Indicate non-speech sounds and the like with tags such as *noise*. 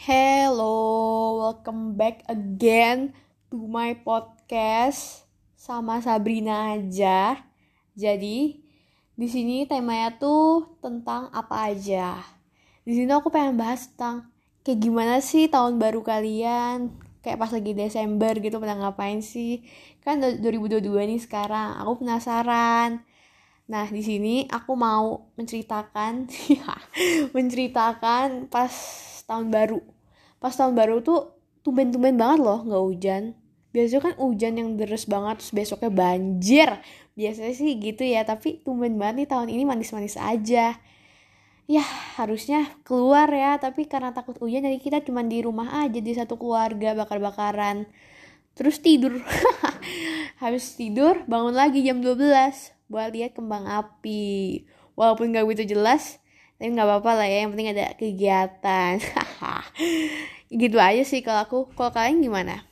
Hello, welcome back again to my podcast sama Sabrina aja. Jadi, di sini temanya tuh tentang apa aja. Di sini aku pengen bahas tentang kayak gimana sih tahun baru kalian? Kayak pas lagi Desember gitu pernah ngapain sih? Kan 2022 nih sekarang. Aku penasaran Nah, di sini aku mau menceritakan *laughs* menceritakan pas tahun baru. Pas tahun baru tuh tumben-tumben banget loh nggak hujan. Biasanya kan hujan yang deres banget terus besoknya banjir. Biasanya sih gitu ya, tapi tumben banget nih tahun ini manis-manis aja. Ya, harusnya keluar ya, tapi karena takut hujan jadi kita cuma di rumah aja di satu keluarga bakar-bakaran. Terus tidur. *laughs* Habis tidur, bangun lagi jam 12 buat lihat kembang api walaupun gak begitu jelas tapi nggak apa-apa lah ya yang penting ada kegiatan. *laughs* Gitu aja sih kalau aku. Kalau kalian gimana